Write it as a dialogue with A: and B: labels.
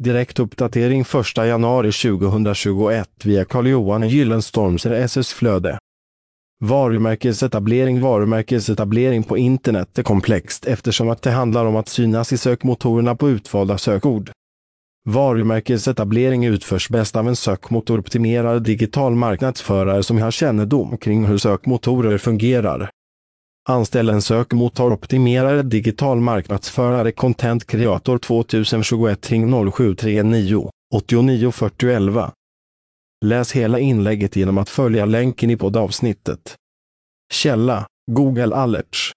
A: Direktuppdatering 1 januari 2021 via Carl-Johan Gyllenstorms RSS-flöde. Varumärkesetablering Varumärkesetablering på internet är komplext eftersom att det handlar om att synas i sökmotorerna på utvalda sökord. Varumärkesetablering utförs bäst av en sökmotoroptimerad digital marknadsförare som har kännedom kring hur sökmotorer fungerar. Anställ en sökmotoroptimerare digital marknadsförare Content Creator 2021 ring 0739 89 40 11. Läs hela inlägget genom att följa länken i poddavsnittet. Källa Google Alerts